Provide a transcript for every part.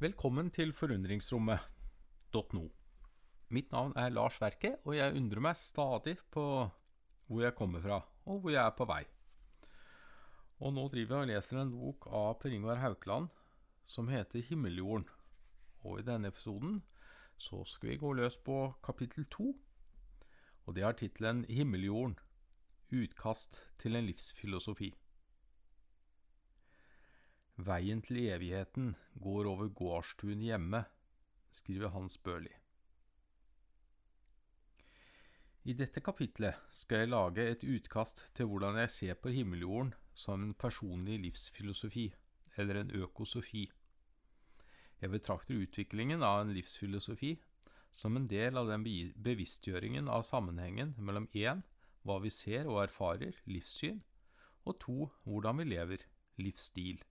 Velkommen til forundringsrommet.no. Mitt navn er Lars Verke, og jeg undrer meg stadig på hvor jeg kommer fra, og hvor jeg er på vei. Og nå driver jeg og leser en bok av Per Ingvar Haukeland som heter Himmeljorden. Og i denne episoden så skal vi gå løs på kapittel to, og det har tittelen Himmeljorden utkast til en livsfilosofi. Veien til evigheten går over gårdstun hjemme, skriver Hans Børli. I dette kapitlet skal jeg lage et utkast til hvordan jeg ser på himmeljorden som en personlig livsfilosofi, eller en økosofi. Jeg betrakter utviklingen av en livsfilosofi som en del av den bevisstgjøringen av sammenhengen mellom én, hva vi ser og erfarer, livssyn, og to, hvordan vi lever, livsstil.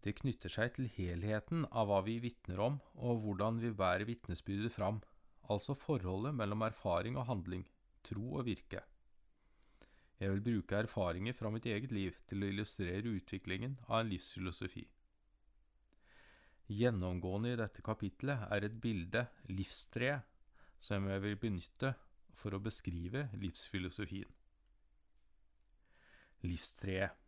Det knytter seg til helheten av hva vi vitner om, og hvordan vi bærer vitnesbyrdet fram, altså forholdet mellom erfaring og handling, tro og virke. Jeg vil bruke erfaringer fra mitt eget liv til å illustrere utviklingen av en livsfilosofi. Gjennomgående i dette kapitlet er et bilde, livstreet, som jeg vil benytte for å beskrive livsfilosofien. Livstreet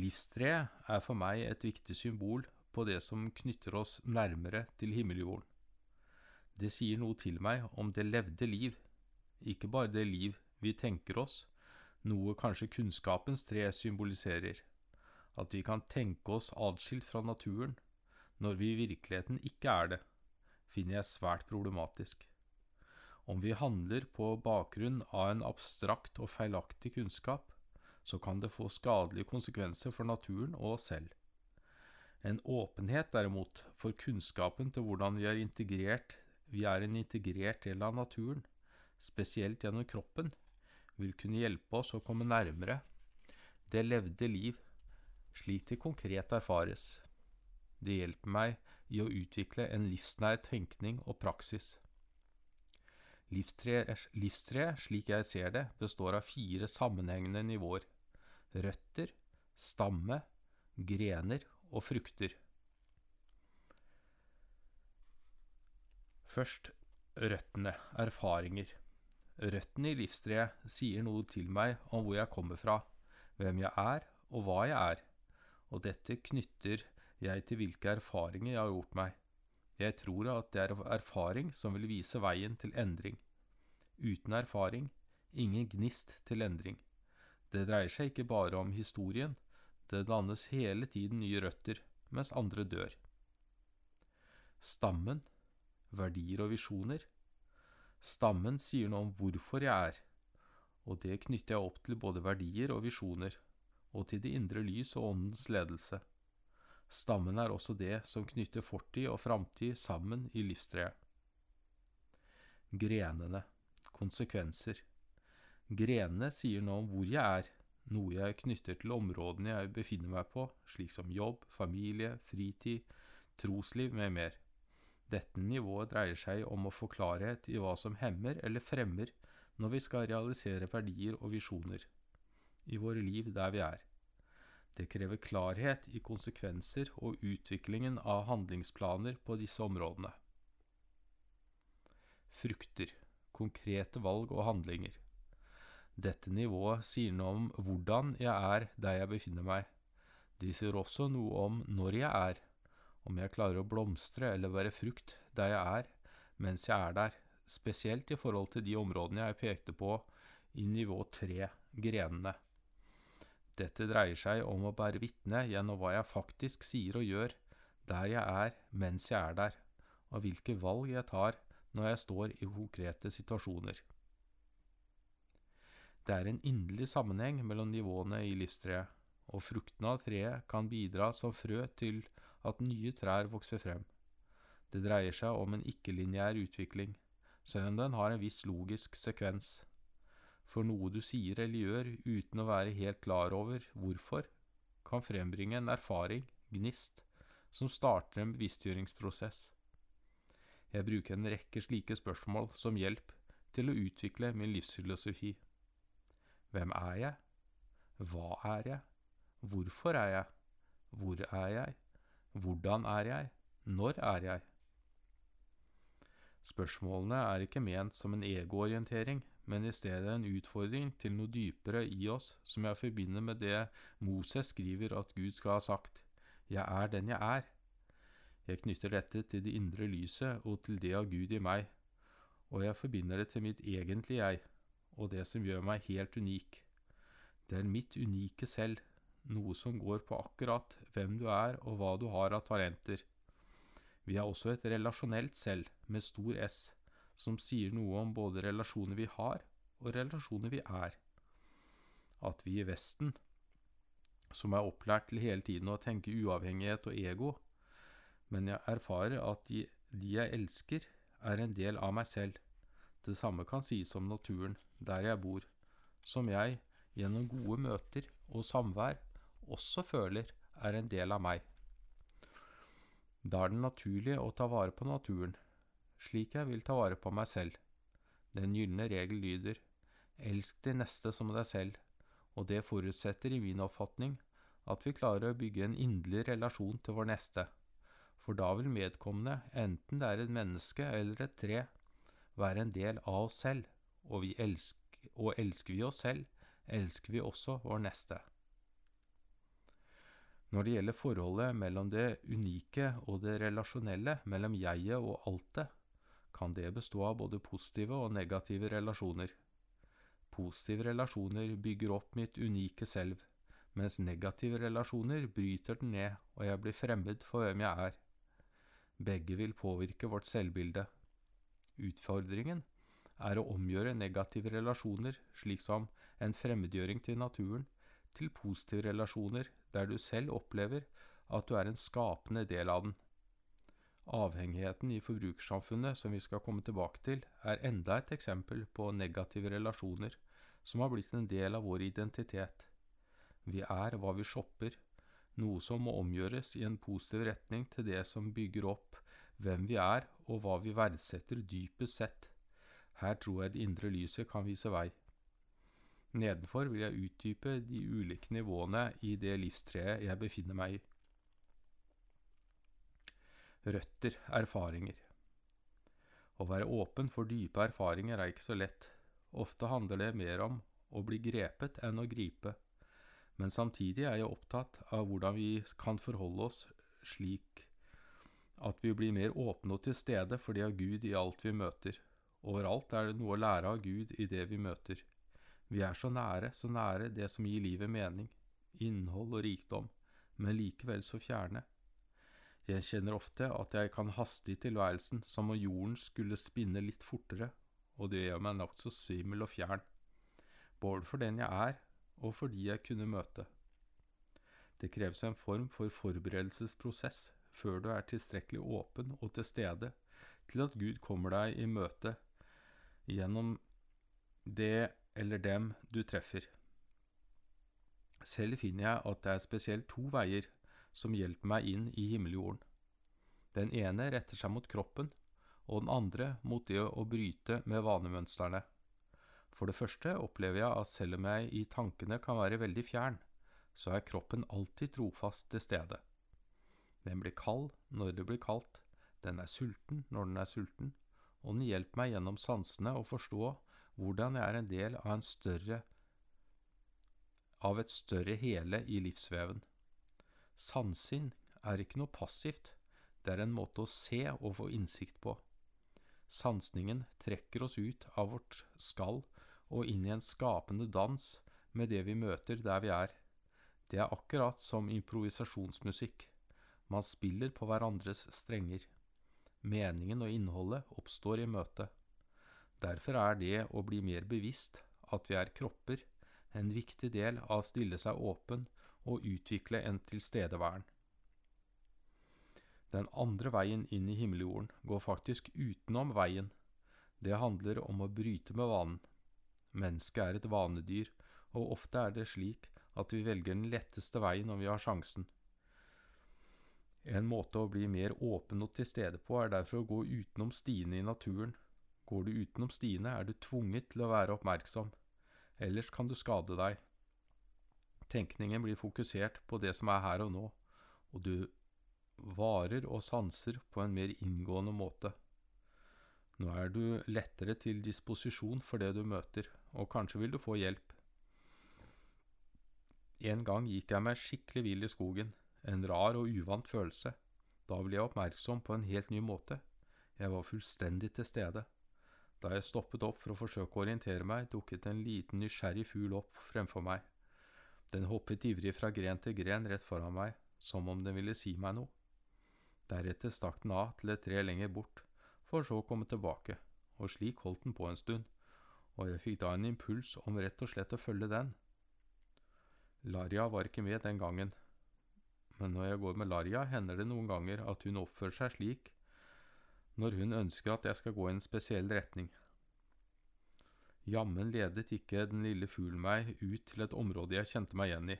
Livstreet er for meg et viktig symbol på det som knytter oss nærmere til himmeljorden. Det sier noe til meg om det levde liv, ikke bare det liv vi tenker oss, noe kanskje kunnskapens tre symboliserer, at vi kan tenke oss adskilt fra naturen, når vi i virkeligheten ikke er det, finner jeg svært problematisk. Om vi handler på bakgrunn av en abstrakt og feilaktig kunnskap, så kan det få skadelige konsekvenser for naturen og oss selv. En åpenhet, derimot, for kunnskapen til hvordan vi er integrert, vi er en integrert del av naturen, spesielt gjennom kroppen, vil kunne hjelpe oss å komme nærmere det levde liv, slik det konkret erfares. Det hjelper meg i å utvikle en livsnær tenkning og praksis. Livstreet, slik jeg ser det, består av fire sammenhengende nivåer røtter, stamme, grener og frukter. Først røttene, erfaringer. Røttene i livstreet sier noe til meg om hvor jeg kommer fra, hvem jeg er og hva jeg er, og dette knytter jeg til hvilke erfaringer jeg har gjort meg. Jeg tror at det er erfaring som vil vise veien til endring. Uten erfaring, ingen gnist til endring. Det dreier seg ikke bare om historien, det dannes hele tiden nye røtter, mens andre dør. Stammen, verdier og visjoner. Stammen sier noe om hvorfor jeg er, og det knytter jeg opp til både verdier og visjoner, og til det indre lys og åndens ledelse. Stammen er også det som knytter fortid og framtid sammen i livstreet. Grenene, konsekvenser. Grenene sier noe om hvor jeg er, noe jeg knytter til områdene jeg befinner meg på, slik som jobb, familie, fritid, trosliv med mer. Dette nivået dreier seg om å få klarhet i hva som hemmer eller fremmer når vi skal realisere verdier og visjoner i våre liv der vi er. Det krever klarhet i konsekvenser og utviklingen av handlingsplaner på disse områdene. Frukter konkrete valg og handlinger. Dette nivået sier noe om hvordan jeg er der jeg befinner meg. De sier også noe om når jeg er, om jeg klarer å blomstre eller være frukt der jeg er, mens jeg er der, spesielt i forhold til de områdene jeg pekte på i nivå tre, grenene. Dette dreier seg om å bære vitne gjennom hva jeg faktisk sier og gjør der jeg er mens jeg er der, og hvilke valg jeg tar når jeg står i konkrete situasjoner. Det er en inderlig sammenheng mellom nivåene i livstreet, og fruktene av treet kan bidra som frø til at nye trær vokser frem. Det dreier seg om en ikke-lineær utvikling, selv om den har en viss logisk sekvens. For noe du sier eller gjør uten å være helt klar over hvorfor, kan frembringe en erfaring, gnist, som starter en bevisstgjøringsprosess. Jeg bruker en rekke slike spørsmål som hjelp til å utvikle min livsfilosofi. Hvem er jeg? Hva er jeg? Hvorfor er jeg? Hvor er jeg? Hvordan er jeg? Når er jeg? Spørsmålene er ikke ment som en egoorientering, men i stedet en utfordring til noe dypere i oss som jeg forbinder med det Moses skriver at Gud skal ha sagt, Jeg er den jeg er. Jeg knytter dette til det indre lyset og til det av Gud i meg, og jeg forbinder det til mitt egentlige jeg, og det som gjør meg helt unik. Det er mitt unike selv, noe som går på akkurat hvem du er og hva du har av talenter. Vi har også et relasjonelt selv, med stor S, som sier noe om både relasjoner vi har og relasjoner vi er. At vi i Vesten, som er opplært til hele tiden å tenke uavhengighet og ego, men jeg erfarer at de, de jeg elsker, er en del av meg selv. Det samme kan sies om naturen, der jeg bor, som jeg, gjennom gode møter og samvær, også føler er en del av meg. Da er det naturlig å ta vare på naturen, slik jeg vil ta vare på meg selv. Den gylne regel lyder elsk de neste som deg selv, og det forutsetter i min oppfatning at vi klarer å bygge en inderlig relasjon til vår neste, for da vil medkommende, enten det er et menneske eller et tre, være en del av oss selv, og, elsker, og elsker vi oss selv, elsker vi også vår neste. Når det gjelder forholdet mellom det unike og det relasjonelle, mellom jeget og altet, kan det bestå av både positive og negative relasjoner. Positive relasjoner bygger opp mitt unike selv, mens negative relasjoner bryter den ned, og jeg blir fremmed for hvem jeg er. Begge vil påvirke vårt selvbilde. Utfordringen er å omgjøre negative relasjoner, slik som en fremmedgjøring til naturen, til positive relasjoner der du selv opplever at du er en skapende del av den. Avhengigheten i forbrukersamfunnet, som vi skal komme tilbake til, er enda et eksempel på negative relasjoner som har blitt en del av vår identitet. Vi er hva vi shopper, noe som må omgjøres i en positiv retning til det som bygger opp hvem vi er og hva vi verdsetter dypest sett. Her tror jeg det indre lyset kan vise vei. Nedenfor vil jeg utdype de ulike nivåene i det livstreet jeg befinner meg i. Røtter, erfaringer. Å være åpen for dype erfaringer er ikke så lett. Ofte handler det mer om å bli grepet enn å gripe. Men samtidig er jeg opptatt av hvordan vi kan forholde oss slik at vi blir mer åpne og til stede for det av Gud i alt vi møter. Overalt er det noe å lære av Gud i det vi møter. Vi er så nære, så nære det som gir livet mening, innhold og rikdom, men likevel så fjerne. Jeg kjenner ofte at jeg kan haste i tilværelsen som om jorden skulle spinne litt fortere, og det gjør meg nokså svimmel og fjern, både for den jeg er, og for de jeg kunne møte. Det kreves en form for forberedelsesprosess før du er tilstrekkelig åpen og til stede til at Gud kommer deg i møte gjennom det eller dem du treffer. Selv finner jeg at det er spesielt to veier som hjelper meg inn i himmeljorden. Den ene retter seg mot kroppen, og den andre mot det å bryte med vanemønstrene. For det første opplever jeg at selv om jeg i tankene kan være veldig fjern, så er kroppen alltid trofast til stede. Den blir kald når det blir kaldt, den er sulten når den er sulten, og den hjelper meg gjennom sansene å forstå hvordan jeg er en del av, en større, av et større hele i livsveven. Sansing er ikke noe passivt, det er en måte å se og få innsikt på. Sansningen trekker oss ut av vårt skall og inn i en skapende dans med det vi møter der vi er. Det er akkurat som improvisasjonsmusikk. Man spiller på hverandres strenger. Meningen og innholdet oppstår i møtet. Derfor er det å bli mer bevisst at vi er kropper, en viktig del av å stille seg åpen og utvikle en tilstedeværen. Den andre veien inn i himmeljorden går faktisk utenom veien. Det handler om å bryte med vanen. Mennesket er et vanedyr, og ofte er det slik at vi velger den letteste veien når vi har sjansen. En måte å bli mer åpen og til stede på er derfor å gå utenom stiene i naturen Går du utenom stiene, er du tvunget til å være oppmerksom, ellers kan du skade deg. Tenkningen blir fokusert på det som er her og nå, og du varer og sanser på en mer inngående måte. Nå er du lettere til disposisjon for det du møter, og kanskje vil du få hjelp. En gang gikk jeg meg skikkelig vill i skogen, en rar og uvant følelse. Da ble jeg oppmerksom på en helt ny måte. Jeg var fullstendig til stede. Da jeg stoppet opp for å forsøke å orientere meg, dukket en liten, nysgjerrig fugl opp fremfor meg. Den hoppet ivrig fra gren til gren rett foran meg, som om den ville si meg noe. Deretter stakk den av til et tre lenger bort, for så å komme tilbake, og slik holdt den på en stund, og jeg fikk da en impuls om rett og slett å følge den. Larja var ikke med den gangen, men når jeg går med Larja, hender det noen ganger at hun oppfører seg slik når hun ønsker at jeg skal gå i en spesiell retning. Jammen ledet ikke den lille fuglen meg ut til et område jeg kjente meg igjen i.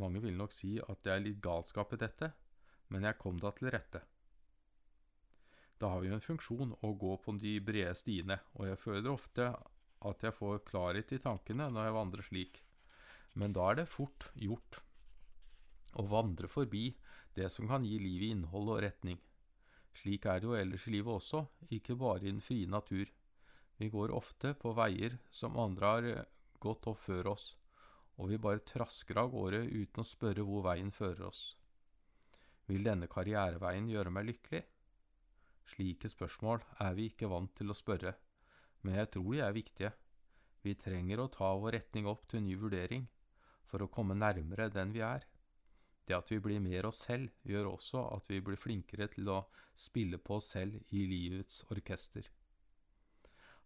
Mange vil nok si at det er litt galskap i dette, men jeg kom da til rette. Det har jo en funksjon å gå på de brede stiene, og jeg føler ofte at jeg får klarhet i tankene når jeg vandrer slik, men da er det fort gjort å vandre forbi det som kan gi livet innhold og retning. Slik er det jo ellers i livet også, ikke bare i den frie natur. Vi går ofte på veier som andre har gått opp før oss, og vi bare trasker av gårde uten å spørre hvor veien fører oss. Vil denne karriereveien gjøre meg lykkelig? Slike spørsmål er vi ikke vant til å spørre, men jeg tror de er viktige. Vi trenger å ta vår retning opp til ny vurdering, for å komme nærmere den vi er. Det at vi blir mer oss selv, gjør også at vi blir flinkere til å spille på oss selv i livets orkester.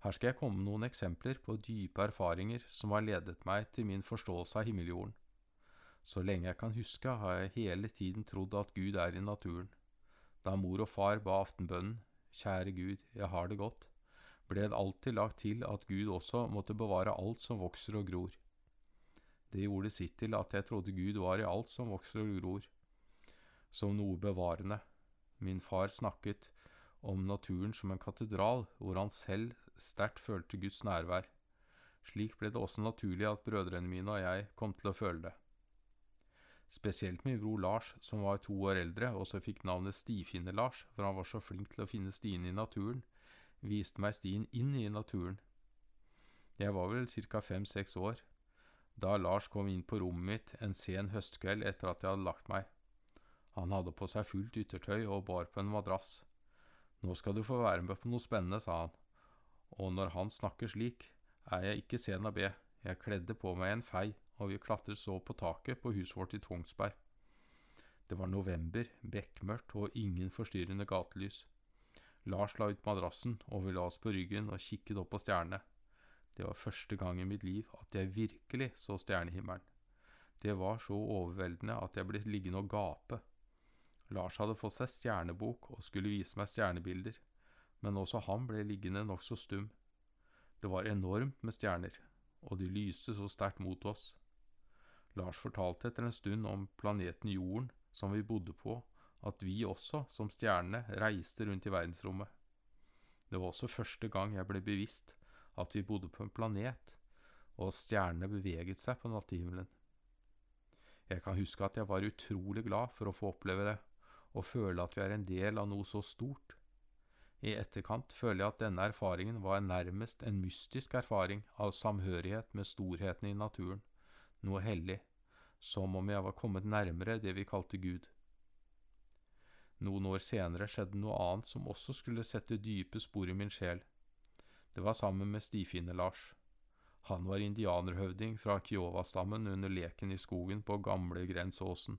Her skal jeg komme med noen eksempler på dype erfaringer som har ledet meg til min forståelse av himmeljorden. Så lenge jeg kan huske, har jeg hele tiden trodd at Gud er i naturen. Da mor og far ba aftenbønnen, Kjære Gud, jeg har det godt, ble det alltid lagt til at Gud også måtte bevare alt som vokser og gror. Det gjorde sitt til at jeg trodde Gud var i alt som vokser og gror, som noe bevarende. Min far snakket om naturen som en katedral, hvor han selv sterkt følte Guds nærvær. Slik ble det også naturlig at brødrene mine og jeg kom til å føle det. Spesielt min bror Lars, som var to år eldre og så fikk navnet Stifinner-Lars, for han var så flink til å finne stiene i naturen, viste meg stien inn i naturen. Jeg var vel ca. fem–seks år da Lars kom inn på rommet mitt en sen høstkveld etter at jeg hadde lagt meg. Han hadde på seg fullt yttertøy og bar på en madrass. Nå skal du få være med på noe spennende, sa han, og når han snakker slik, er jeg ikke sen å be, jeg kledde på meg en fei, og vi klatret så på taket på huset vårt i Tvongsberg. Det var november, bekmørkt og ingen forstyrrende gatelys. Lars la ut madrassen, og vi la oss på ryggen og kikket opp på stjernene. Det var første gang i mitt liv at jeg virkelig så stjernehimmelen. Det var så overveldende at jeg ble liggende og gape. Lars hadde fått seg stjernebok og skulle vise meg stjernebilder, men også han ble liggende nokså stum. Det var enormt med stjerner, og de lyste så sterkt mot oss. Lars fortalte etter en stund om planeten Jorden, som vi bodde på, at vi også, som stjernene, reiste rundt i verdensrommet. Det var også første gang jeg ble bevisst at vi bodde på en planet, og stjernene beveget seg på nattehimmelen. Jeg kan huske at jeg var utrolig glad for å få oppleve det, og føle at vi er en del av noe så stort. I etterkant føler jeg at denne erfaringen var nærmest en mystisk erfaring av samhørighet med storheten i naturen, noe hellig, som om jeg var kommet nærmere det vi kalte Gud. Noen år senere skjedde noe annet som også skulle sette dype spor i min sjel. Det var sammen med stifinne-Lars. Han var indianerhøvding fra Kiowa-stammen under leken i skogen på gamle Grensåsen.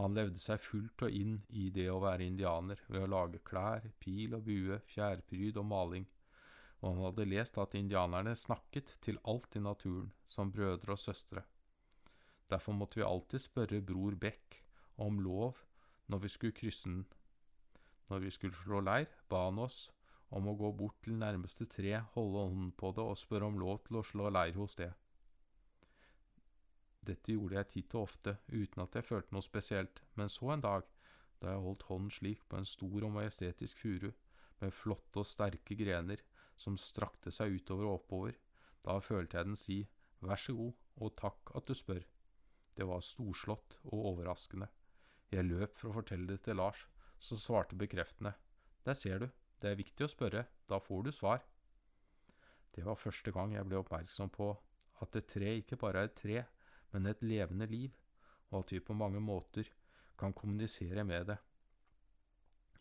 Han levde seg fullt og inn i det å være indianer ved å lage klær, pil og bue, fjærpryd og maling, og han hadde lest at indianerne snakket til alt i naturen, som brødre og søstre. Derfor måtte vi alltid spørre bror Beck om lov når vi skulle krysse den. Når vi skulle slå leir, ba han oss om å gå bort til nærmeste tre, holde hånden på det og spørre om lov til å slå leir hos det. Dette gjorde jeg titt og ofte, uten at jeg følte noe spesielt, men så en dag, da jeg holdt hånden slik på en stor og majestetisk furu, med flotte og sterke grener som strakte seg utover og oppover, da følte jeg den si vær så god og takk at du spør. Det var storslått og overraskende. Jeg løp for å fortelle det til Lars, som svarte bekreftende. Der ser du, det er viktig å spørre, da får du svar. Det var første gang jeg ble oppmerksom på at et tre ikke bare er et tre, men et levende liv, og at vi på mange måter kan kommunisere med det.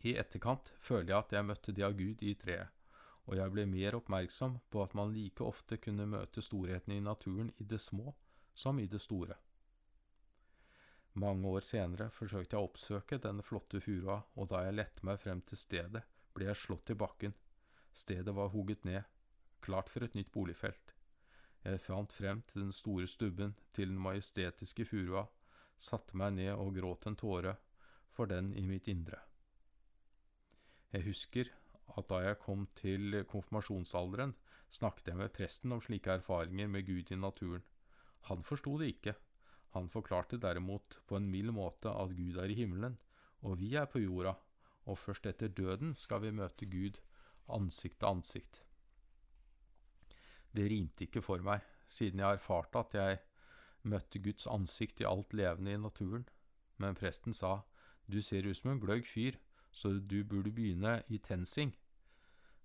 I etterkant føler jeg at jeg møtte det av Gud i treet, og jeg ble mer oppmerksom på at man like ofte kunne møte storheten i naturen i det små som i det store. Mange år senere forsøkte jeg å oppsøke denne flotte furua, og da jeg lette meg frem til stedet, ble jeg slått i bakken. Stedet var hugget ned, klart for et nytt boligfelt. Jeg fant frem til den store stubben til den majestetiske furua, satte meg ned og gråt en tåre for den i mitt indre. Jeg husker at da jeg kom til konfirmasjonsalderen, snakket jeg med presten om slike erfaringer med Gud i naturen. Han forsto det ikke, han forklarte derimot på en mild måte at Gud er i himmelen, og vi er på jorda, og først etter døden skal vi møte Gud ansikt til ansikt. Det rimte ikke for meg, siden jeg erfarte at jeg møtte Guds ansikt i alt levende i naturen, men presten sa, du ser ut som en gløgg fyr, så du burde begynne i TenSing.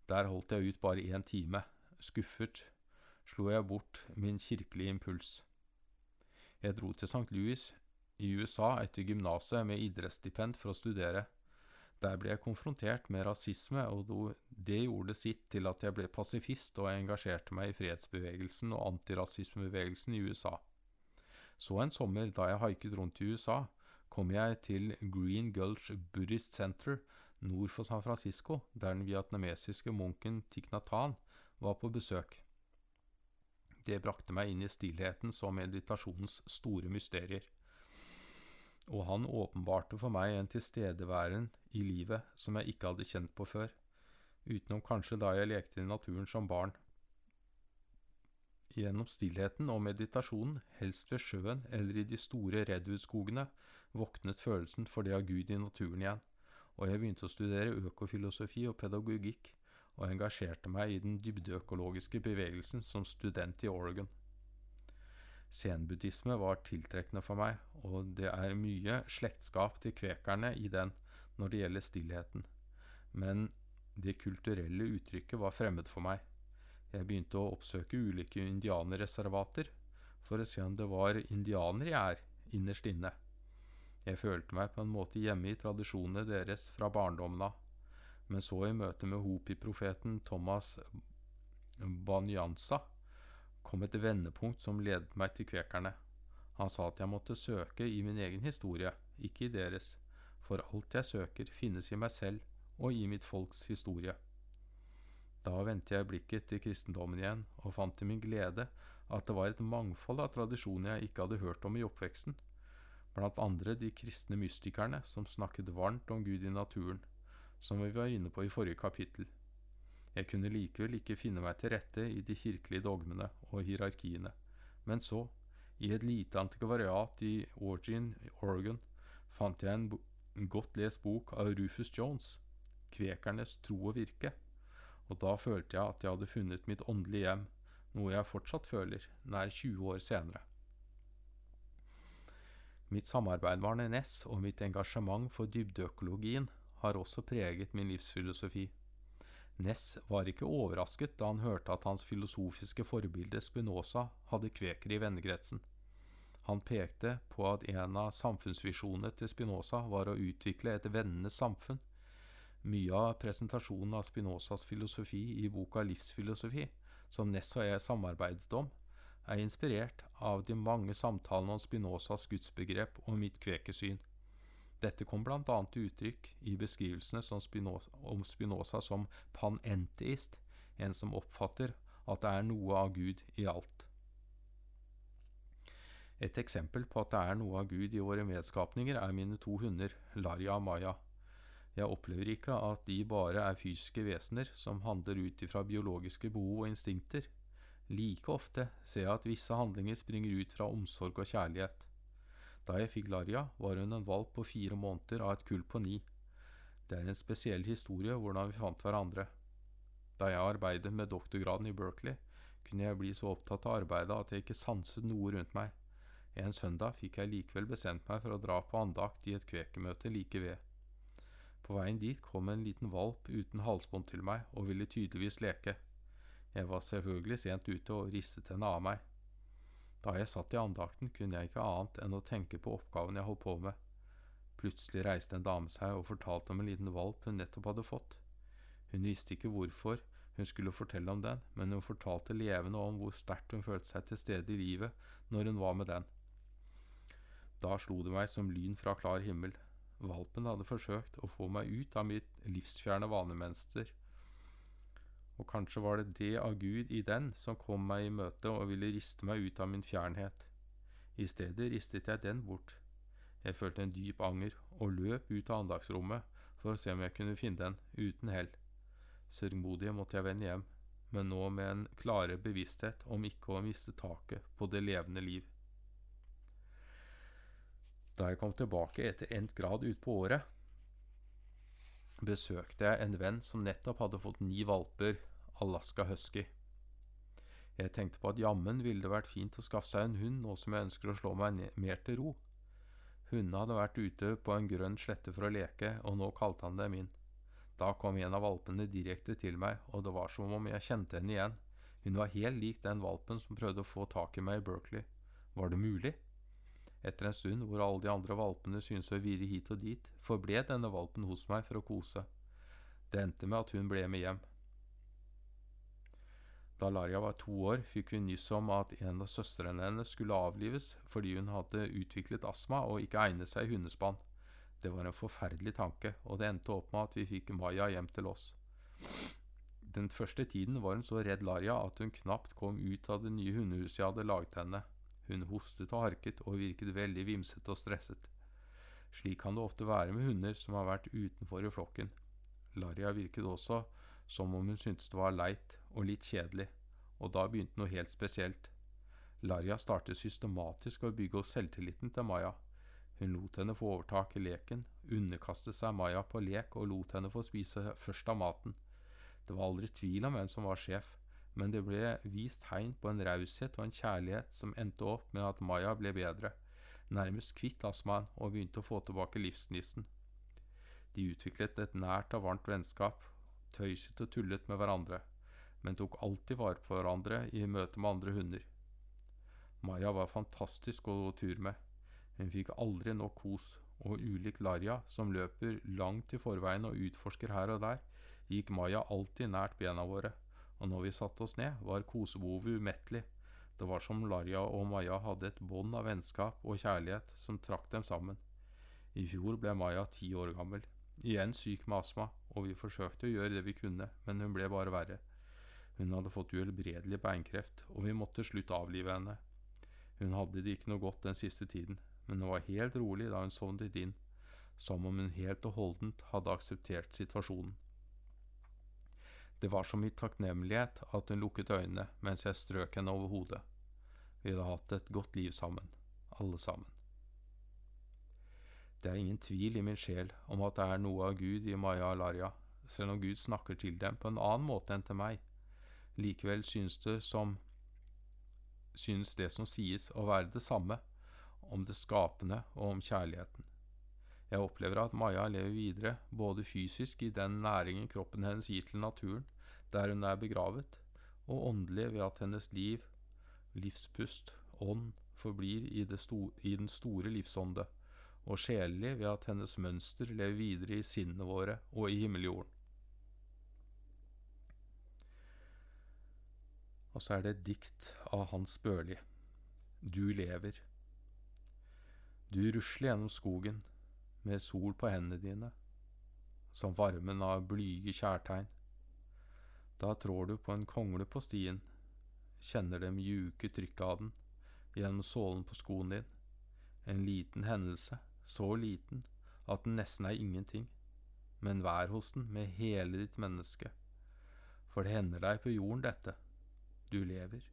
Der holdt jeg ut bare én time. Skuffet slo jeg bort min kirkelige impuls. Jeg dro til St. Louis i USA etter gymnaset med idrettsstipend for å studere. Der ble jeg konfrontert med rasisme, og det gjorde sitt til at jeg ble pasifist og engasjerte meg i fredsbevegelsen og antirasismebevegelsen i USA. Så en sommer, da jeg haiket rundt i USA, kom jeg til Green Gulch Buddhist Center nord for San Francisco, der den vietnamesiske munken Thich Nhat Hanh var på besøk. Det brakte meg inn i stillheten som meditasjonens store mysterier. Og han åpenbarte for meg en tilstedeværen i livet som jeg ikke hadde kjent på før, utenom kanskje da jeg lekte i naturen som barn. Gjennom stillheten og meditasjonen, helst ved sjøen eller i de store redwoodskogene, våknet følelsen for det av Gud i naturen igjen, og jeg begynte å studere økofilosofi og pedagogikk, og engasjerte meg i den dybdeøkologiske bevegelsen som student i Oregon. Zenbuddhisme var tiltrekkende for meg, og det er mye slektskap til kvekerne i den når det gjelder stillheten, men det kulturelle uttrykket var fremmed for meg. Jeg begynte å oppsøke ulike indianerreservater for å se om det var indianere jeg er, innerst inne. Jeg følte meg på en måte hjemme i tradisjonene deres fra barndommen av men så i møte med Hopi-profeten Thomas Banyansa kom et vendepunkt som ledet meg til kvekerne. Han sa at jeg måtte søke i min egen historie, ikke i deres, for alt jeg søker, finnes i meg selv og i mitt folks historie. Da vendte jeg blikket til kristendommen igjen, og fant til min glede at det var et mangfold av tradisjoner jeg ikke hadde hørt om i oppveksten, blant andre de kristne mystikerne som snakket varmt om Gud i naturen som vi var inne på i forrige kapittel. Jeg kunne likevel ikke finne meg til rette i de kirkelige dogmene og hierarkiene, men så, i et lite antikvariat i Orgin, Oregon, fant jeg en, godt lest bok av Rufus Jones, Kvekernes tro og virke, og da følte jeg at jeg hadde funnet mitt åndelige hjem, noe jeg fortsatt føler, nær 20 år senere. Mitt samarbeid med Arne Næss og mitt engasjement for dybdeøkologien har også preget min livsfilosofi. Ness var ikke overrasket da han hørte at hans filosofiske forbilde Spinoza hadde kveker i vennekretsen. Han pekte på at en av samfunnsvisjonene til Spinoza var å utvikle et vennenes samfunn. Mye av presentasjonen av Spinozas filosofi i boka Livsfilosofi, som Ness og jeg samarbeidet om, er inspirert av de mange samtalene om Spinozas gudsbegrep og mitt kvekesyn. Dette kom bl.a. til uttrykk i beskrivelsene Spinoza, om Spinoza som panenteist, en som oppfatter at det er noe av Gud i alt. Et eksempel på at det er noe av Gud i våre medskapninger, er mine to hunder, Larja og Maya. Jeg opplever ikke at de bare er fysiske vesener som handler ut ifra biologiske behov og instinkter. Like ofte ser jeg at visse handlinger springer ut fra omsorg og kjærlighet. Da jeg fikk Larja, var hun en valp på fire måneder av et kull på ni. Det er en spesiell historie hvordan vi fant hverandre. Da jeg arbeidet med doktorgraden i Berkeley, kunne jeg bli så opptatt av arbeidet at jeg ikke sanset noe rundt meg. En søndag fikk jeg likevel bestemt meg for å dra på andakt i et kvekermøte like ved. På veien dit kom en liten valp uten halsbånd til meg og ville tydeligvis leke. Jeg var selvfølgelig sent ute og ristet henne av meg. Da jeg satt i andakten, kunne jeg ikke annet enn å tenke på oppgaven jeg holdt på med. Plutselig reiste en dame seg og fortalte om en liten valp hun nettopp hadde fått. Hun visste ikke hvorfor hun skulle fortelle om den, men hun fortalte levende om hvor sterkt hun følte seg til stede i livet når hun var med den. Da slo det meg som lyn fra klar himmel. Valpen hadde forsøkt å få meg ut av mitt livsfjerne vanemønster, og kanskje var det det av Gud i den som kom meg i møte og ville riste meg ut av min fjernhet. I stedet ristet jeg den bort. Jeg følte en dyp anger og løp ut av andagsrommet for å se om jeg kunne finne den, uten hell. Sørgmodig måtte jeg vende hjem, men nå med en klarere bevissthet om ikke å miste taket på det levende liv. Da jeg kom tilbake etter endt grad utpå året, besøkte jeg en venn som nettopp hadde fått ni valper Alaska husky. Jeg tenkte på at jammen ville det vært fint å skaffe seg en hund nå som jeg ønsker å slå meg mer til ro. Hundene hadde vært ute på en grønn slette for å leke, og nå kalte han dem inn. Da kom en av valpene direkte til meg, og det var som om jeg kjente henne igjen. Hun var helt lik den valpen som prøvde å få tak i meg i Berkeley. Var det mulig? Etter en stund hvor alle de andre valpene syntes å virre hit og dit, forble denne valpen hos meg for å kose. Det endte med at hun ble med hjem. Da Larja var to år, fikk vi nyss om at en av søstrene hennes skulle avlives fordi hun hadde utviklet astma og ikke egnet seg i hundespann. Det var en forferdelig tanke, og det endte opp med at vi fikk Maya hjem til oss. Den første tiden var hun så redd Larja at hun knapt kom ut av det nye hundehuset jeg hadde laget henne. Hun hostet og harket og virket veldig vimsete og stresset. Slik kan det ofte være med hunder som har vært utenfor i flokken. Larja virket også som om hun syntes det var leit og litt kjedelig, og da begynte noe helt spesielt. Larja startet systematisk å bygge opp selvtilliten til Maya. Hun lot henne få overtak i leken, underkastet seg Maya på lek og lot henne få spise først av maten. Det var aldri tvil om hvem som var sjef men det ble vist tegn på en raushet og en kjærlighet som endte opp med at Maya ble bedre, nærmest kvitt astmaen og begynte å få tilbake livsgnisten. De utviklet et nært og varmt vennskap, tøyset og tullet med hverandre, men tok alltid vare på hverandre i møte med andre hunder. Maya var fantastisk å gå tur med. Hun fikk aldri nok kos, og ulik Larja, som løper langt i forveien og utforsker her og der, gikk Maya alltid nært bena våre og når vi satte oss ned, var kosebehovet umettelig. Det var som Larja og Maja hadde et bånd av vennskap og kjærlighet som trakk dem sammen. I fjor ble Maja ti år gammel, igjen syk med astma, og vi forsøkte å gjøre det vi kunne, men hun ble bare verre. Hun hadde fått uhelbredelig beinkreft, og vi måtte slutte avlive henne. Hun hadde det ikke noe godt den siste tiden, men hun var helt rolig da hun sovnet inn, som om hun helt og holdent hadde akseptert situasjonen. Det var så mye takknemlighet at hun lukket øynene mens jeg strøk henne over hodet. Vi hadde hatt et godt liv sammen, alle sammen. Det er ingen tvil i min sjel om at det er noe av Gud i Maya Alaria, selv om Gud snakker til dem på en annen måte enn til meg. Likevel synes det som synes det som sies å være det samme, om det skapende og om kjærligheten. Jeg opplever at Maja lever videre, både fysisk i den næringen kroppen hennes gir til naturen, der hun er begravet, og åndelig ved at hennes liv, livspust, ånd, forblir i, sto i den store livsånde, og sjelelig ved at hennes mønster lever videre i sinnene våre og i himmeljorden. Og så er det et dikt av Hans Børli. Du lever. Du rusler gjennom skogen med sol på hendene dine, som varmen av blyge kjærtegn. Da trår du på en kongle på stien, kjenner det mjuke trykket av den gjennom sålen på skoen din, en liten hendelse, så liten at den nesten er ingenting, men vær hos den med hele ditt menneske, for det hender deg på jorden dette, du lever,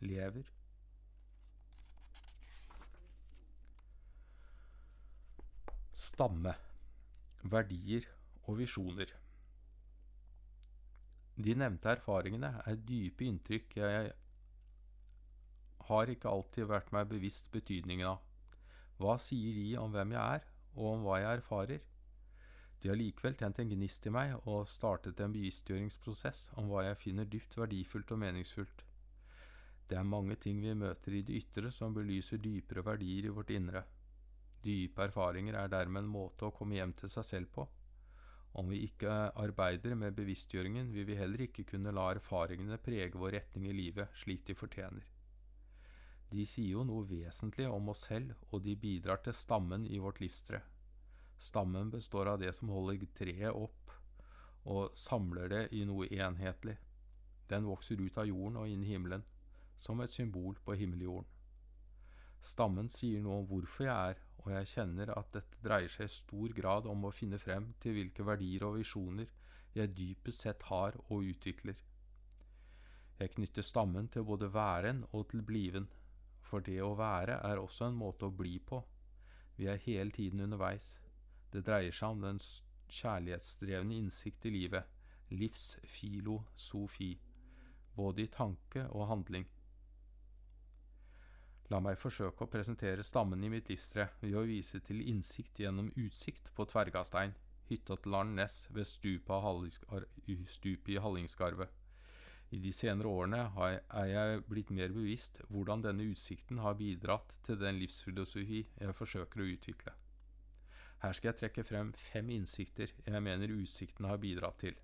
lever. Stamme verdier og visjoner. De nevnte erfaringene er dype inntrykk jeg har ikke alltid vært meg bevisst betydningen av. Hva sier de om hvem jeg er, og om hva jeg erfarer? De har likevel tent en gnist i meg og startet en bevisstgjøringsprosess om hva jeg finner dypt verdifullt og meningsfullt. Det er mange ting vi møter i det ytre som belyser dypere verdier i vårt indre. Dype erfaringer er dermed en måte å komme hjem til seg selv på. Om vi ikke arbeider med bevisstgjøringen, vil vi heller ikke kunne la erfaringene prege vår retning i livet slik de fortjener. De sier jo noe vesentlig om oss selv, og de bidrar til stammen i vårt livstre. Stammen består av det som holder treet opp, og samler det i noe enhetlig. Den vokser ut av jorden og inn i himmelen, som et symbol på himmeljorden. Stammen sier noe om hvorfor jeg er, og jeg kjenner at dette dreier seg i stor grad om å finne frem til hvilke verdier og visjoner jeg dypest sett har og utvikler. Jeg knytter stammen til både væren og til bliven, for det å være er også en måte å bli på. Vi er hele tiden underveis. Det dreier seg om den kjærlighetsdrevne innsikt i livet, livsfilosofi, både i tanke og handling. La meg forsøke å presentere stammen i mitt livstre ved å vise til innsikt gjennom utsikt på Tvergastein, hytta til Arn Næss ved stupet i Hallingskarvet. I de senere årene er jeg blitt mer bevisst hvordan denne utsikten har bidratt til den livsfilosofi jeg forsøker å utvikle. Her skal jeg trekke frem fem innsikter jeg mener utsikten har bidratt til.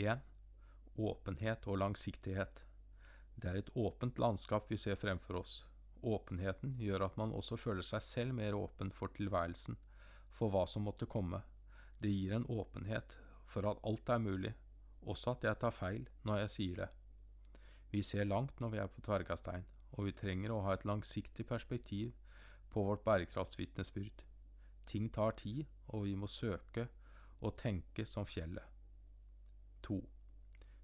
1. Åpenhet og langsiktighet. Det er et åpent landskap vi ser fremfor oss. Åpenheten gjør at man også føler seg selv mer åpen for tilværelsen, for hva som måtte komme. Det gir en åpenhet for at alt er mulig, også at jeg tar feil når jeg sier det. Vi ser langt når vi er på Tvergastein, og vi trenger å ha et langsiktig perspektiv på vårt bærekraftsvitnesbyrd. Ting tar tid, og vi må søke og tenke som fjellet. 2.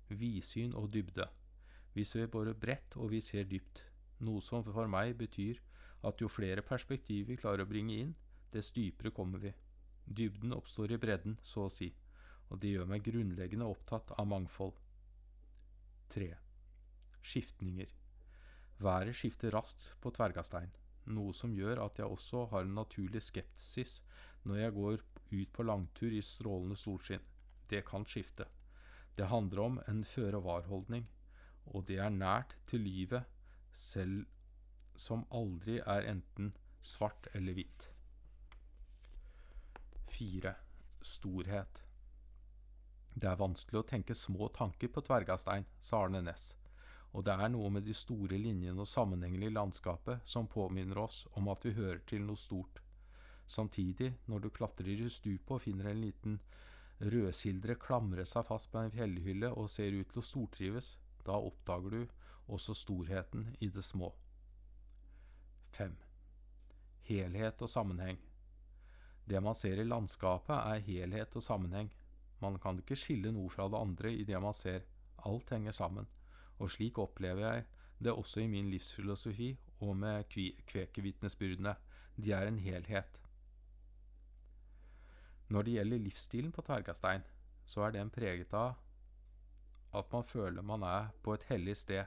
Vidsyn og dybde. Vi ser både bredt og vi ser dypt, noe som for meg betyr at jo flere perspektiv vi klarer å bringe inn, dess dypere kommer vi. Dybden oppstår i bredden, så å si, og det gjør meg grunnleggende opptatt av mangfold. 3. Skiftninger. Været skifter raskt på Tvergastein, noe som gjør at jeg også har en naturlig skepsis når jeg går ut på langtur i strålende solskinn. Det kan skifte. Det handler om en føre-var-holdning, og det er nært til livet, selv som aldri er enten svart eller hvitt. 4. Storhet. Det er vanskelig å tenke små tanker på Tvergastein, sa Arne Næss, og det er noe med de store linjene og sammenhengene i landskapet som påminner oss om at vi hører til noe stort. Samtidig, når du klatrer i stupet og finner en liten rødsildre klamre seg fast på en fjellhylle og ser ut til å stortrives, da oppdager du også storheten i det små. 5. Helhet og sammenheng. Det man ser i landskapet, er helhet og sammenheng. Man kan ikke skille noe fra det andre i det man ser. Alt henger sammen. Og slik opplever jeg det også i min livsfilosofi og med kvekevitnesbyrdene. De er en helhet. Når det gjelder livsstilen på Tvergastein, så er den preget av at man føler man er på et hellig sted,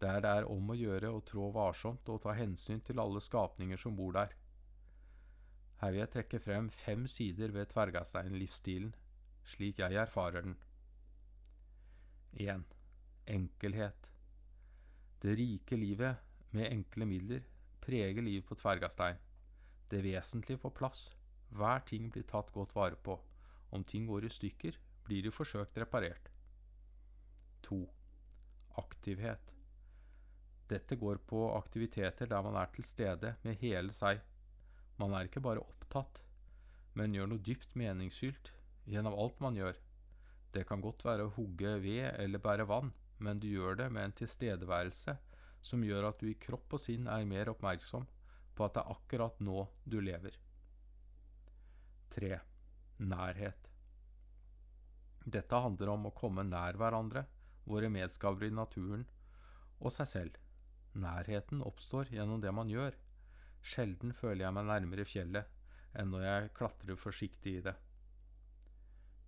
der det er om å gjøre å trå varsomt og ta hensyn til alle skapninger som bor der. Her vil jeg trekke frem fem sider ved Tvergastein-livsstilen, slik jeg erfarer den. 1. Enkelhet. Det rike livet, med enkle midler, preger livet på Tvergastein. Det vesentlige får plass. Hver ting blir tatt godt vare på. Om ting går i stykker, blir de forsøkt reparert. 2. Aktivhet. Dette går på aktiviteter der man er til stede med hele seg. Man er ikke bare opptatt, men gjør noe dypt meningsfylt gjennom alt man gjør. Det kan godt være å hugge ved eller bære vann, men du gjør det med en tilstedeværelse som gjør at du i kropp og sinn er mer oppmerksom på at det er akkurat nå du lever. 3. Nærhet. Dette handler om å komme nær hverandre våre medskapere i naturen og seg selv. Nærheten oppstår gjennom det man gjør. Sjelden føler jeg meg nærmere fjellet enn når jeg klatrer forsiktig i det.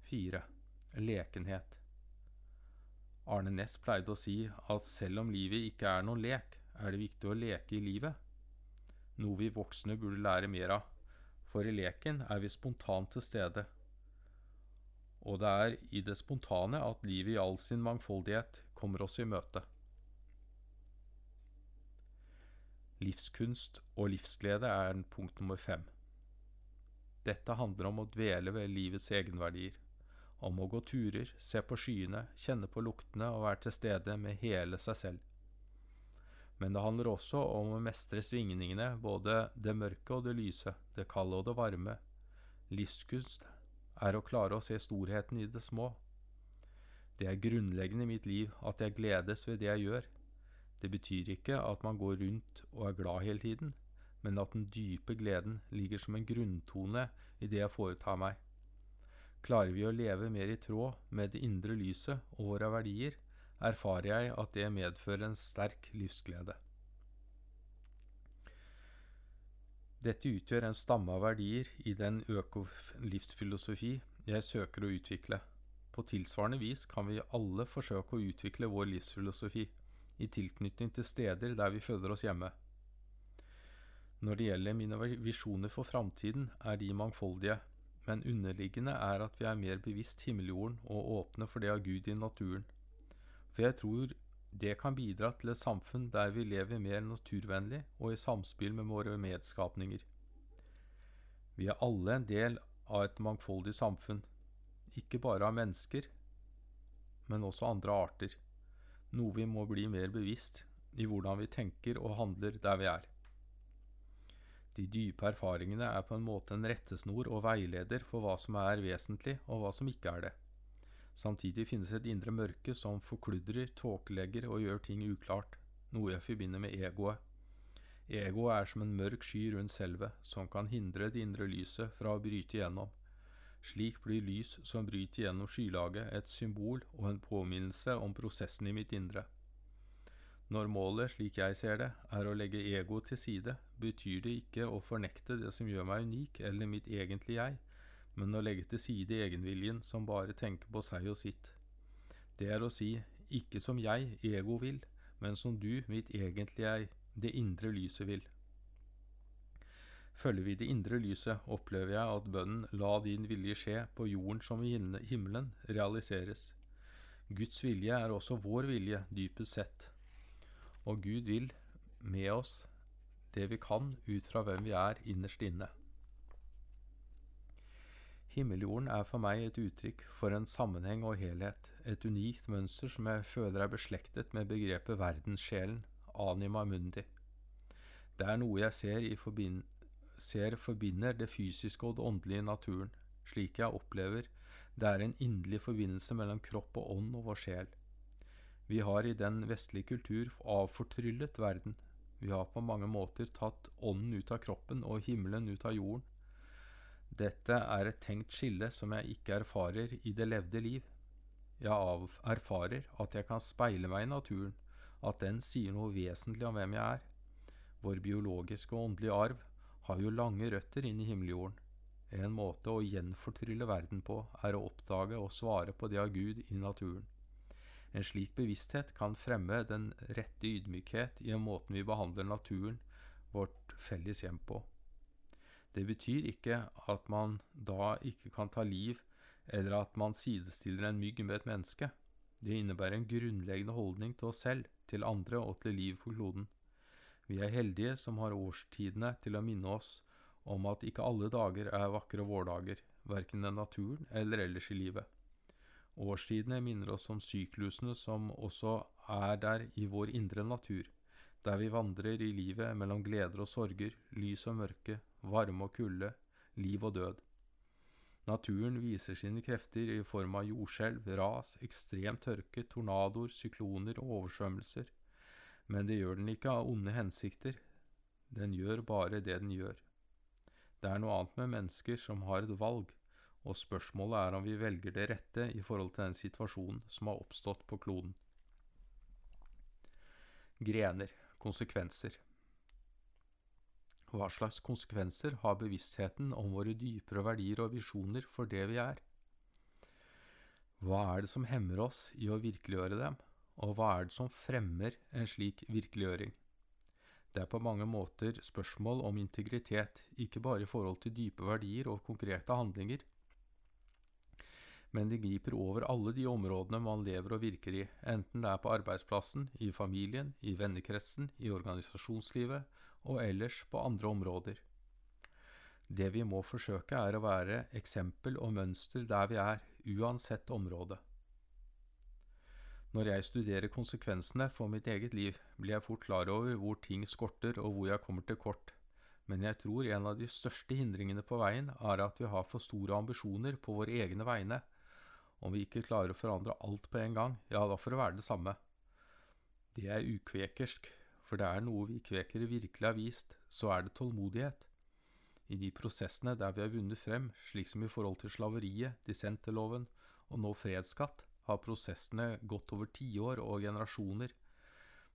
4. Lekenhet. Arne Næss pleide å si at selv om livet ikke er noen lek, er det viktig å leke i livet. Noe vi voksne burde lære mer av, for i leken er vi spontant til stede. Og det er i det spontane at livet i all sin mangfoldighet kommer oss i møte. Livskunst og livsglede er punkt nummer fem. Dette handler om å dvele ved livets egenverdier om å gå turer, se på skyene, kjenne på luktene og være til stede med hele seg selv. Men det handler også om å mestre svingningene, både det mørke og det lyse, det kalde og det varme. Livskunst er å klare å se storheten i det små. Det er grunnleggende i mitt liv at jeg gledes ved det jeg gjør. Det betyr ikke at man går rundt og er glad hele tiden, men at den dype gleden ligger som en grunntone i det jeg foretar meg. Klarer vi å leve mer i tråd med det indre lyset og våre verdier, erfarer jeg at det medfører en sterk livsglede. Dette utgjør en stamme av verdier i den økolivsfilosofi jeg søker å utvikle. På tilsvarende vis kan vi alle forsøke å utvikle vår livsfilosofi i tilknytning til steder der vi føler oss hjemme. Når det gjelder mine visjoner for framtiden, er de mangfoldige, men underliggende er at vi er mer bevisst himmeljorden og åpne for det av Gud i naturen. For jeg tror det kan bidra til et samfunn der vi lever mer naturvennlig og i samspill med våre medskapninger. Vi er alle en del av et mangfoldig samfunn, ikke bare av mennesker, men også andre arter, noe vi må bli mer bevisst i hvordan vi tenker og handler der vi er. De dype erfaringene er på en måte en rettesnor og veileder for hva som er vesentlig, og hva som ikke er det. Samtidig finnes et indre mørke som forkludrer, tåkelegger og gjør ting uklart, noe jeg forbinder med egoet. Egoet er som en mørk sky rundt selvet, som kan hindre det indre lyset fra å bryte igjennom. Slik blir lys som bryter gjennom skylaget, et symbol og en påminnelse om prosessen i mitt indre. Når målet, slik jeg ser det, er å legge ego til side, betyr det ikke å fornekte det som gjør meg unik eller mitt egentlige jeg, men å legge til side egenviljen som bare tenker på seg og sitt. Det er å si ikke som jeg, ego, vil, men som du, mitt egentlige jeg, det indre lyset vil. Følger vi det indre lyset, opplever jeg at bønnen La din vilje skje på jorden som i himmelen realiseres. Guds vilje er også vår vilje, dypest sett. Og Gud vil med oss det vi kan ut fra hvem vi er innerst inne. Himmeljorden er for meg et uttrykk for en sammenheng og helhet, et unikt mønster som jeg føler er beslektet med begrepet verdenssjelen, anima mundi. Det er noe jeg ser, forbind ser forbinder det fysiske og det åndelige i naturen, slik jeg opplever det er en inderlig forbindelse mellom kropp og ånd og vår sjel. Vi har i den vestlige kultur avfortryllet verden. Vi har på mange måter tatt ånden ut av kroppen og himmelen ut av jorden. Dette er et tenkt skille som jeg ikke erfarer i det levde liv. Jeg erfarer at jeg kan speile meg i naturen, at den sier noe vesentlig om hvem jeg er. Vår biologiske og åndelige arv har jo lange røtter inn i himmeljorden. En måte å gjenfortrylle verden på er å oppdage og svare på det av Gud i naturen. En slik bevissthet kan fremme den rette ydmykhet i måten vi behandler naturen, vårt felles hjem, på. Det betyr ikke at man da ikke kan ta liv, eller at man sidestiller en mygg med et menneske. Det innebærer en grunnleggende holdning til oss selv, til andre og til liv på kloden. Vi er heldige som har årstidene til å minne oss om at ikke alle dager er vakre vårdager, verken i naturen eller ellers i livet. Årstidene minner oss om syklusene som også er der i vår indre natur, der vi vandrer i livet mellom gleder og sorger, lys og mørke, varme og kulde, liv og død. Naturen viser sine krefter i form av jordskjelv, ras, ekstrem tørke, tornadoer, sykloner og oversvømmelser. Men det gjør den ikke av onde hensikter. Den gjør bare det den gjør. Det er noe annet med mennesker som har et valg, og spørsmålet er om vi velger det rette i forhold til den situasjonen som har oppstått på kloden. Grener konsekvenser. Hva slags konsekvenser har bevisstheten om våre dypere verdier og visjoner for det vi er? Hva er det som hemmer oss i å virkeliggjøre dem? Og hva er det som fremmer en slik virkeliggjøring? Det er på mange måter spørsmål om integritet, ikke bare i forhold til dype verdier og konkrete handlinger, men det griper over alle de områdene man lever og virker i, enten det er på arbeidsplassen, i familien, i vennekretsen, i organisasjonslivet og ellers på andre områder. Det vi må forsøke, er å være eksempel og mønster der vi er, uansett område. Når jeg studerer konsekvensene for mitt eget liv, blir jeg fort klar over hvor ting skorter og hvor jeg kommer til kort, men jeg tror en av de største hindringene på veien er at vi har for store ambisjoner på våre egne vegne, om vi ikke klarer å forandre alt på en gang, ja, da får det være det samme. Det er ukvekersk, for det er noe vi kvekere virkelig har vist, så er det tålmodighet. I de prosessene der vi har vunnet frem, slik som i forhold til slaveriet, dissenterloven og nå fredsskatt, har prosessene gått over tiår og generasjoner.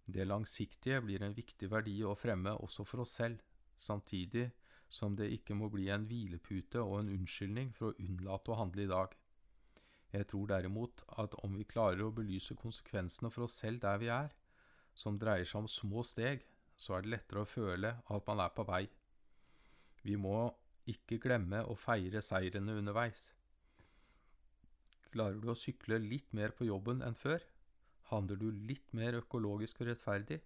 Det langsiktige blir en viktig verdi å fremme også for oss selv, samtidig som det ikke må bli en hvilepute og en unnskyldning for å unnlate å handle i dag. Jeg tror derimot at om vi klarer å belyse konsekvensene for oss selv der vi er, som dreier seg om små steg, så er det lettere å føle at man er på vei. Vi må ikke glemme å feire seirene underveis. Klarer du å sykle litt mer på jobben enn før? Handler du litt mer økologisk og rettferdig?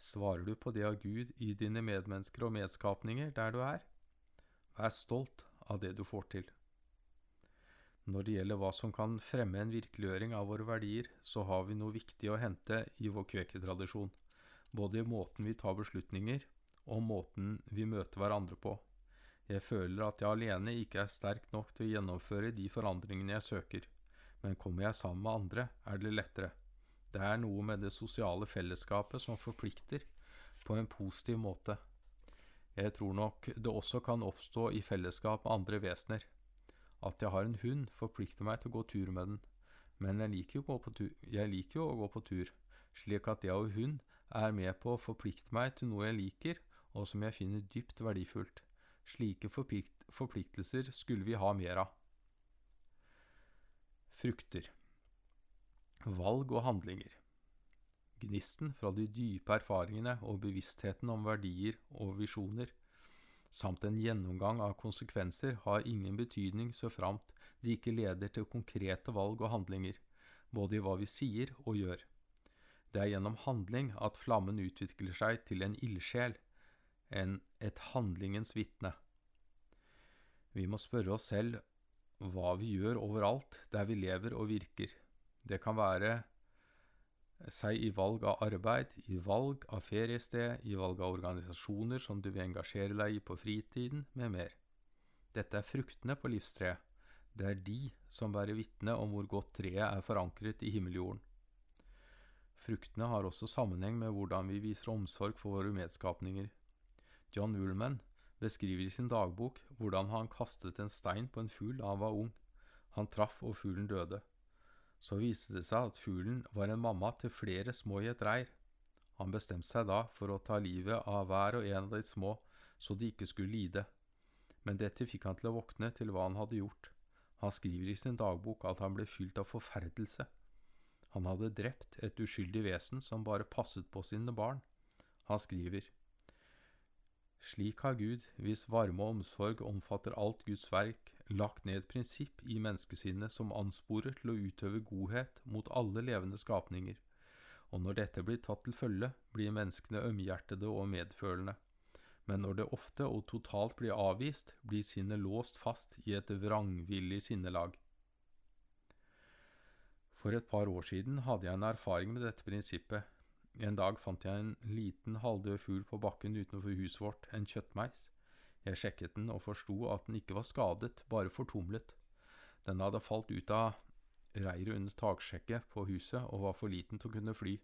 Svarer du på det av Gud i dine medmennesker og medskapninger der du er? Vær stolt av det du får til. Når det gjelder hva som kan fremme en virkeliggjøring av våre verdier, så har vi noe viktig å hente i vår kveketradisjon, både i måten vi tar beslutninger, og måten vi møter hverandre på. Jeg føler at jeg alene ikke er sterk nok til å gjennomføre de forandringene jeg søker, men kommer jeg sammen med andre, er det lettere. Det er noe med det sosiale fellesskapet som forplikter, på en positiv måte. Jeg tror nok det også kan oppstå i fellesskap med andre vesener. At jeg har en hund, forplikter meg til å gå tur med den, men jeg liker jo, liker jo å gå på tur, slik at jeg og hund er med på å forplikte meg til noe jeg liker, og som jeg finner dypt verdifullt. Slike forplikt forpliktelser skulle vi ha mer av. Frukter Valg og handlinger Gnisten fra de dype erfaringene og bevisstheten om verdier og visjoner samt en gjennomgang av konsekvenser har ingen betydning så framt de ikke leder til konkrete valg og handlinger, både i hva vi sier og gjør. Det er gjennom handling at flammen utvikler seg til en ildsjel, en et handlingens vitne. Vi må spørre oss selv hva vi gjør overalt der vi lever og virker. Det kan være seg i valg av arbeid, i valg av feriested, i valg av organisasjoner som du vil engasjere deg i på fritiden, med mer. Dette er fruktene på livstreet. Det er de som bærer vitne om hvor godt treet er forankret i himmeljorden. Fruktene har også sammenheng med hvordan vi viser omsorg for våre medskapninger. John Woolman beskriver i sin dagbok hvordan han kastet en stein på en fugl da han var ung. Han traff, og fuglen døde. Så viste det seg at fuglen var en mamma til flere små i et reir. Han bestemte seg da for å ta livet av hver og en av de små, så de ikke skulle lide. Men dette fikk han til å våkne til hva han hadde gjort. Han skriver i sin dagbok at han ble fylt av forferdelse. Han hadde drept et uskyldig vesen som bare passet på sine barn. Han skriver, Slik har Gud, hvis varme og omsorg omfatter alt Guds verk, lagt ned et prinsipp i menneskesinnet som ansporer til å utøve godhet mot alle levende skapninger, og når dette blir tatt til følge, blir menneskene ømhjertede og medfølende. Men når det ofte og totalt blir avvist, blir sinnet låst fast i et vrangvillig sinnelag. For et par år siden hadde jeg en erfaring med dette prinsippet. En dag fant jeg en liten halvdød fugl på bakken utenfor huset vårt, en kjøttmeis. Jeg sjekket den og forsto at den ikke var skadet, bare fortumlet. Den hadde falt ut av reiret under taksjekket på huset og var for liten til å kunne fly.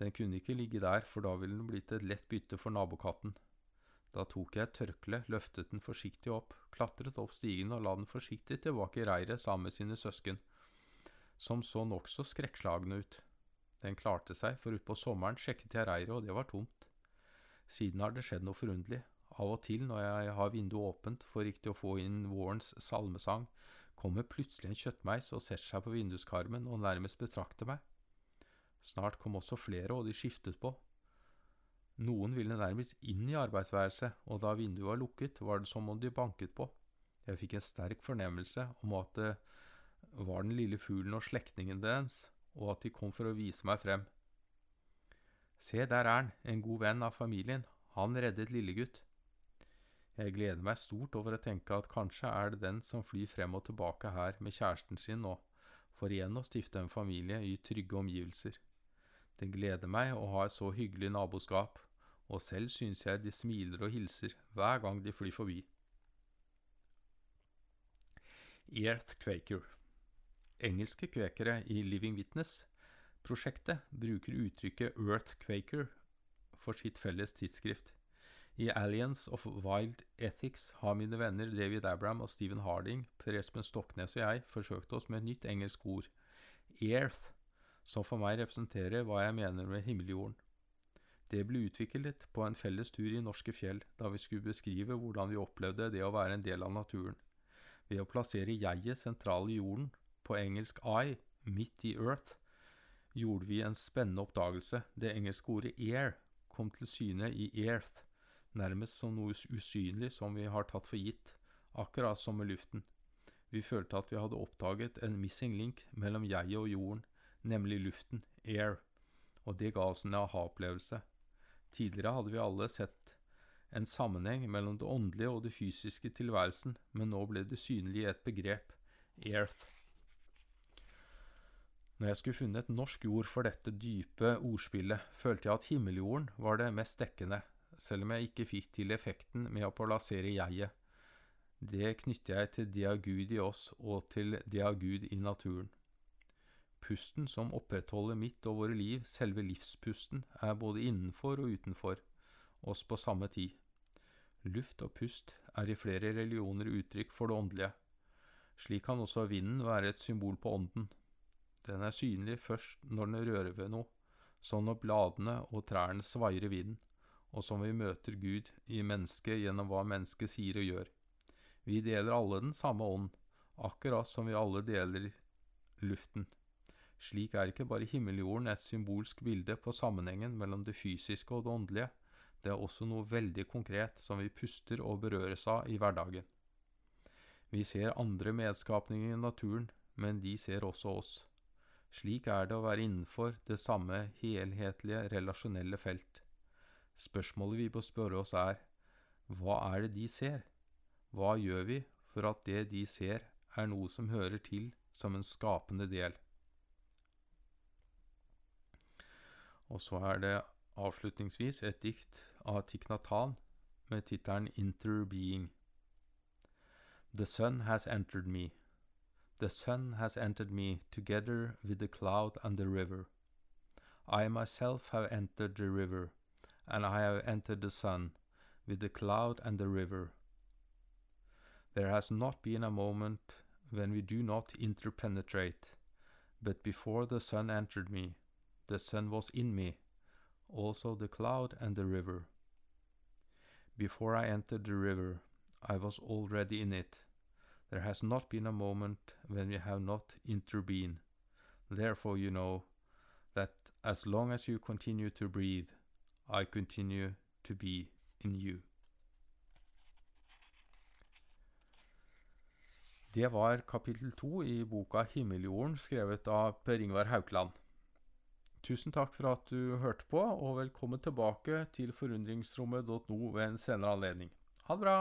Den kunne ikke ligge der, for da ville den blitt et lett bytte for nabokatten. Da tok jeg et tørkle, løftet den forsiktig opp, klatret opp stigen og la den forsiktig tilbake i reiret sammen med sine søsken, som så nokså skrekkslagne ut. Den klarte seg, for utpå sommeren sjekket jeg reiret, og det var tomt. Siden har det skjedd noe forunderlig. Av og til når jeg har vinduet åpent for riktig å få inn vårens salmesang, kommer plutselig en kjøttmeis og setter seg på vinduskarmen og nærmest betrakter meg. Snart kom også flere, og de skiftet på. Noen ville nærmest inn i arbeidsværelset, og da vinduet var lukket, var det som om de banket på. Jeg fikk en sterk fornemmelse om at det var den lille fuglen og slektningen deres, og at de kom for å vise meg frem. Se, der er han, en god venn av familien, han reddet lillegutt. Jeg gleder meg stort over å tenke at kanskje er det den som flyr frem og tilbake her med kjæresten sin nå, for igjen å stifte en familie i trygge omgivelser. Det gleder meg å ha et så hyggelig naboskap, og selv synes jeg de smiler og hilser hver gang de flyr forbi. Earth Quaker Engelske kvekere i Living Witness-prosjektet bruker uttrykket Earth Quaker for sitt felles tidsskrift. I Alliance of Wild Ethics har mine venner David Abram og Stephen Harding, Per Espen Stoknes og jeg forsøkt oss med et nytt engelsk ord, earth, som for meg representerer hva jeg mener med himmeljorden. Det ble utviklet på en felles tur i norske fjell, da vi skulle beskrive hvordan vi opplevde det å være en del av naturen. Ved å plassere jeget sentralt i jorden, på engelsk I, midt i earth, gjorde vi en spennende oppdagelse. Det engelske ordet air kom til syne i earth, nærmest som noe usynlig som vi har tatt for gitt, akkurat som med luften. Vi følte at vi hadde oppdaget en missing link mellom jeg og jorden, nemlig luften, air, og det ga oss en aha-opplevelse. Tidligere hadde vi alle sett en sammenheng mellom det åndelige og det fysiske tilværelsen, men nå ble det synlig i et begrep, earth. Når jeg skulle funnet et norsk ord for dette dype ordspillet, følte jeg at himmeljorden var det mest dekkende, selv om jeg ikke fikk til effekten med å plassere jeget. Det knytter jeg til det av Gud i oss og til det av Gud i naturen. Pusten som opprettholder mitt og våre liv, selve livspusten, er både innenfor og utenfor oss på samme tid. Luft og pust er i flere religioner uttrykk for det åndelige. Slik kan også vinden være et symbol på ånden. Den er synlig først når den rører ved noe, som når bladene og trærne svaier i vinden og som vi møter Gud i mennesket gjennom hva mennesket sier og gjør. Vi deler alle den samme ånd, akkurat som vi alle deler luften. Slik er ikke bare himmeljorden et symbolsk bilde på sammenhengen mellom det fysiske og det åndelige, det er også noe veldig konkret som vi puster og berøres av i hverdagen. Vi ser andre medskapninger i naturen, men de ser også oss. Slik er det å være innenfor det samme helhetlige, relasjonelle felt. Spørsmålet vi bør spørre oss er, hva er det de ser? Hva gjør vi for at det de ser, er noe som hører til som en skapende del? Og så er det avslutningsvis et dikt av Tiknatan med tittelen Interbeing. The sun has entered me. The sun has entered me together with the cloud and the river. I myself have entered the river and I have entered the sun, with the cloud and the river. There has not been a moment when we do not interpenetrate, but before the sun entered me, the sun was in me, also the cloud and the river. Before I entered the river, I was already in it. There has not been a moment when we have not intervened. Therefore, you know that as long as you continue to breathe, i continue to be in you. Det var kapittel to i boka Himmeljorden, skrevet av Per Ingvar Haukland. Tusen takk for at du hørte på, og velkommen tilbake til forundringsrommet.no ved en senere anledning. Ha det bra!